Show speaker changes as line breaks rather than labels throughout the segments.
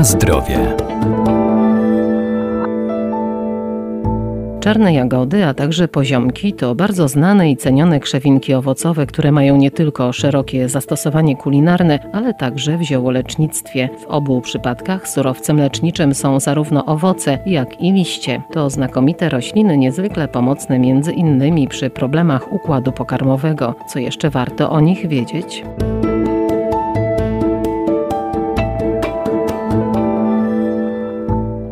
Na zdrowie. Czarne jagody, a także poziomki to bardzo znane i cenione krzewinki owocowe, które mają nie tylko szerokie zastosowanie kulinarne, ale także w ziołolecznictwie. W obu przypadkach surowcem leczniczym są zarówno owoce, jak i liście. To znakomite rośliny niezwykle pomocne między innymi przy problemach układu pokarmowego. Co jeszcze warto o nich wiedzieć?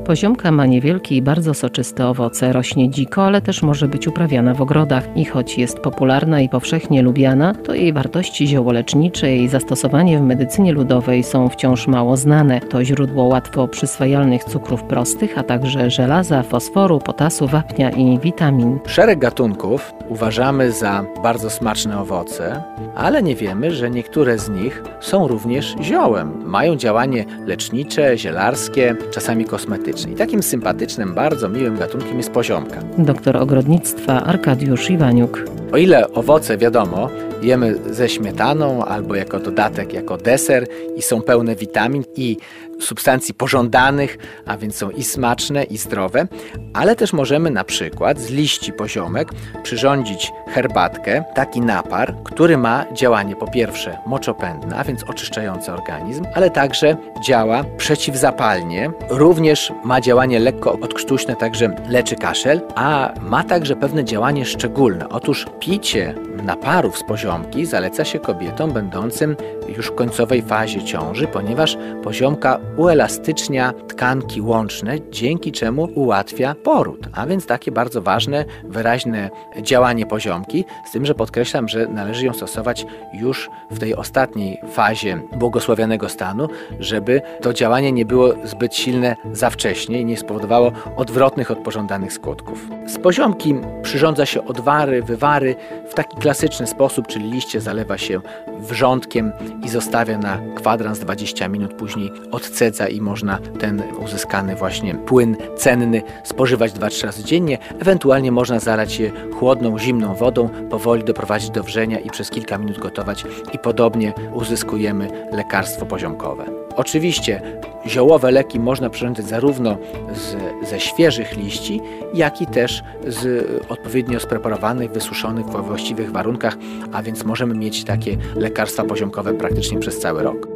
Poziomka ma niewielkie i bardzo soczyste owoce, rośnie dziko, ale też może być uprawiana w ogrodach i choć jest popularna i powszechnie lubiana, to jej wartości ziołolecznicze i zastosowanie w medycynie ludowej są wciąż mało znane. To źródło łatwo przyswajalnych cukrów prostych, a także żelaza, fosforu, potasu, wapnia i witamin.
Szereg gatunków uważamy za bardzo smaczne owoce, ale nie wiemy, że niektóre z nich są również ziołem. Mają działanie lecznicze, zielarskie, czasami kosmetyczne. I takim sympatycznym, bardzo miłym gatunkiem jest poziomka.
Doktor ogrodnictwa Arkadiusz Iwaniuk.
O ile owoce, wiadomo, jemy ze śmietaną albo jako dodatek, jako deser i są pełne witamin i substancji pożądanych, a więc są i smaczne, i zdrowe, ale też możemy na przykład z liści poziomek przyrządzić herbatkę, taki napar, który ma działanie po pierwsze moczopędne, a więc oczyszczające organizm, ale także działa przeciwzapalnie, również ma działanie lekko odkrztuśne, także leczy kaszel, a ma także pewne działanie szczególne. Otóż picie naparów z poziomki zaleca się kobietom będącym już w końcowej fazie ciąży, ponieważ poziomka uelastycznia tkanki łączne, dzięki czemu ułatwia poród. A więc takie bardzo ważne, wyraźne działanie poziomki, z tym, że podkreślam, że należy ją stosować już w tej ostatniej fazie błogosławionego stanu, żeby to działanie nie było zbyt silne za wcześnie i nie spowodowało odwrotnych od pożądanych skutków. Z poziomki przyrządza się odwary, wywary w taki klasyczny sposób, czyli liście zalewa się wrzątkiem i zostawia na kwadrans 20 minut, później odcedza i można ten uzyskany właśnie płyn cenny spożywać 2-3 razy dziennie. Ewentualnie można zalać je chłodną, zimną wodą, powoli doprowadzić do wrzenia i przez kilka minut gotować i podobnie uzyskujemy lekarstwo poziomkowe. Oczywiście ziołowe leki można przyrządzić zarówno z, ze świeżych liści, jak i też z odpowiednio spreparowanych, wysuszonych we właściwych warunkach, a więc możemy mieć takie lekarstwa poziomkowe praktycznie przez cały rok.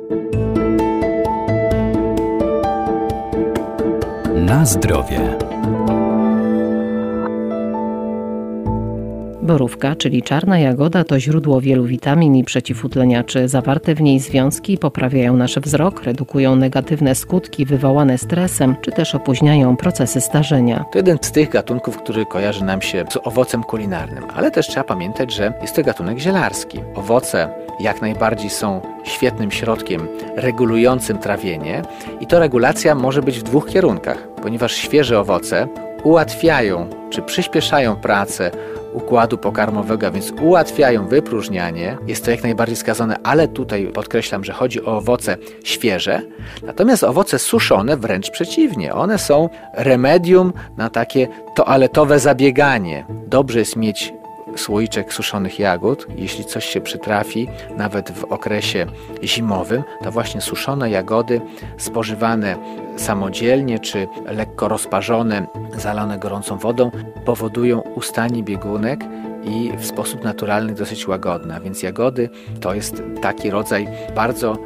Na zdrowie. Borówka, czyli czarna jagoda, to źródło wielu witamin i przeciwutleniaczy. Zawarte w niej związki poprawiają nasz wzrok, redukują negatywne skutki wywołane stresem, czy też opóźniają procesy starzenia.
To jeden z tych gatunków, który kojarzy nam się z owocem kulinarnym, ale też trzeba pamiętać, że jest to gatunek zielarski. Owoce jak najbardziej są świetnym środkiem regulującym trawienie i to regulacja może być w dwóch kierunkach, ponieważ świeże owoce ułatwiają czy przyspieszają pracę układu pokarmowego, a więc ułatwiają wypróżnianie. Jest to jak najbardziej skazane, ale tutaj podkreślam, że chodzi o owoce świeże. Natomiast owoce suszone wręcz przeciwnie. One są remedium na takie toaletowe zabieganie. Dobrze jest mieć słoiczek suszonych jagód. Jeśli coś się przytrafi, nawet w okresie zimowym, to właśnie suszone jagody spożywane samodzielnie czy lekko rozparzone, zalane gorącą wodą powodują ustanie biegunek i w sposób naturalny dosyć łagodny. A więc jagody to jest taki rodzaj bardzo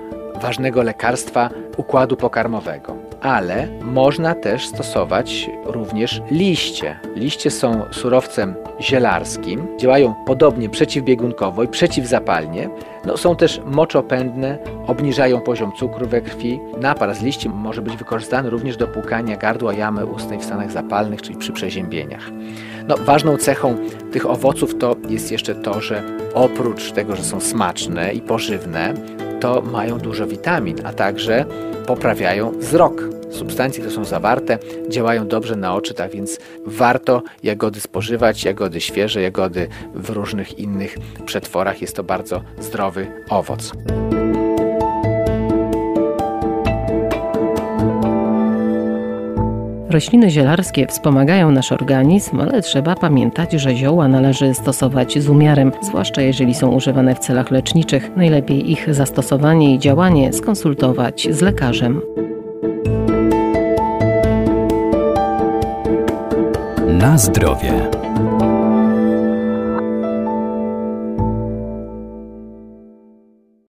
ważnego lekarstwa układu pokarmowego ale można też stosować również liście. Liście są surowcem zielarskim, działają podobnie przeciwbiegunkowo i przeciwzapalnie. No, są też moczopędne, obniżają poziom cukru we krwi. Napar z liści może być wykorzystany również do płukania gardła jamy ustnej w stanach zapalnych, czyli przy przeziębieniach. No, ważną cechą tych owoców to jest jeszcze to, że oprócz tego, że są smaczne i pożywne, to mają dużo witamin, a także poprawiają wzrok. Substancje, które są zawarte, działają dobrze na oczy, tak więc warto jagody spożywać, jagody świeże, jagody w różnych innych przetworach. Jest to bardzo zdrowy owoc.
Rośliny zielarskie wspomagają nasz organizm, ale trzeba pamiętać, że zioła należy stosować z umiarem, zwłaszcza jeżeli są używane w celach leczniczych. Najlepiej ich zastosowanie i działanie skonsultować z lekarzem.
Na zdrowie.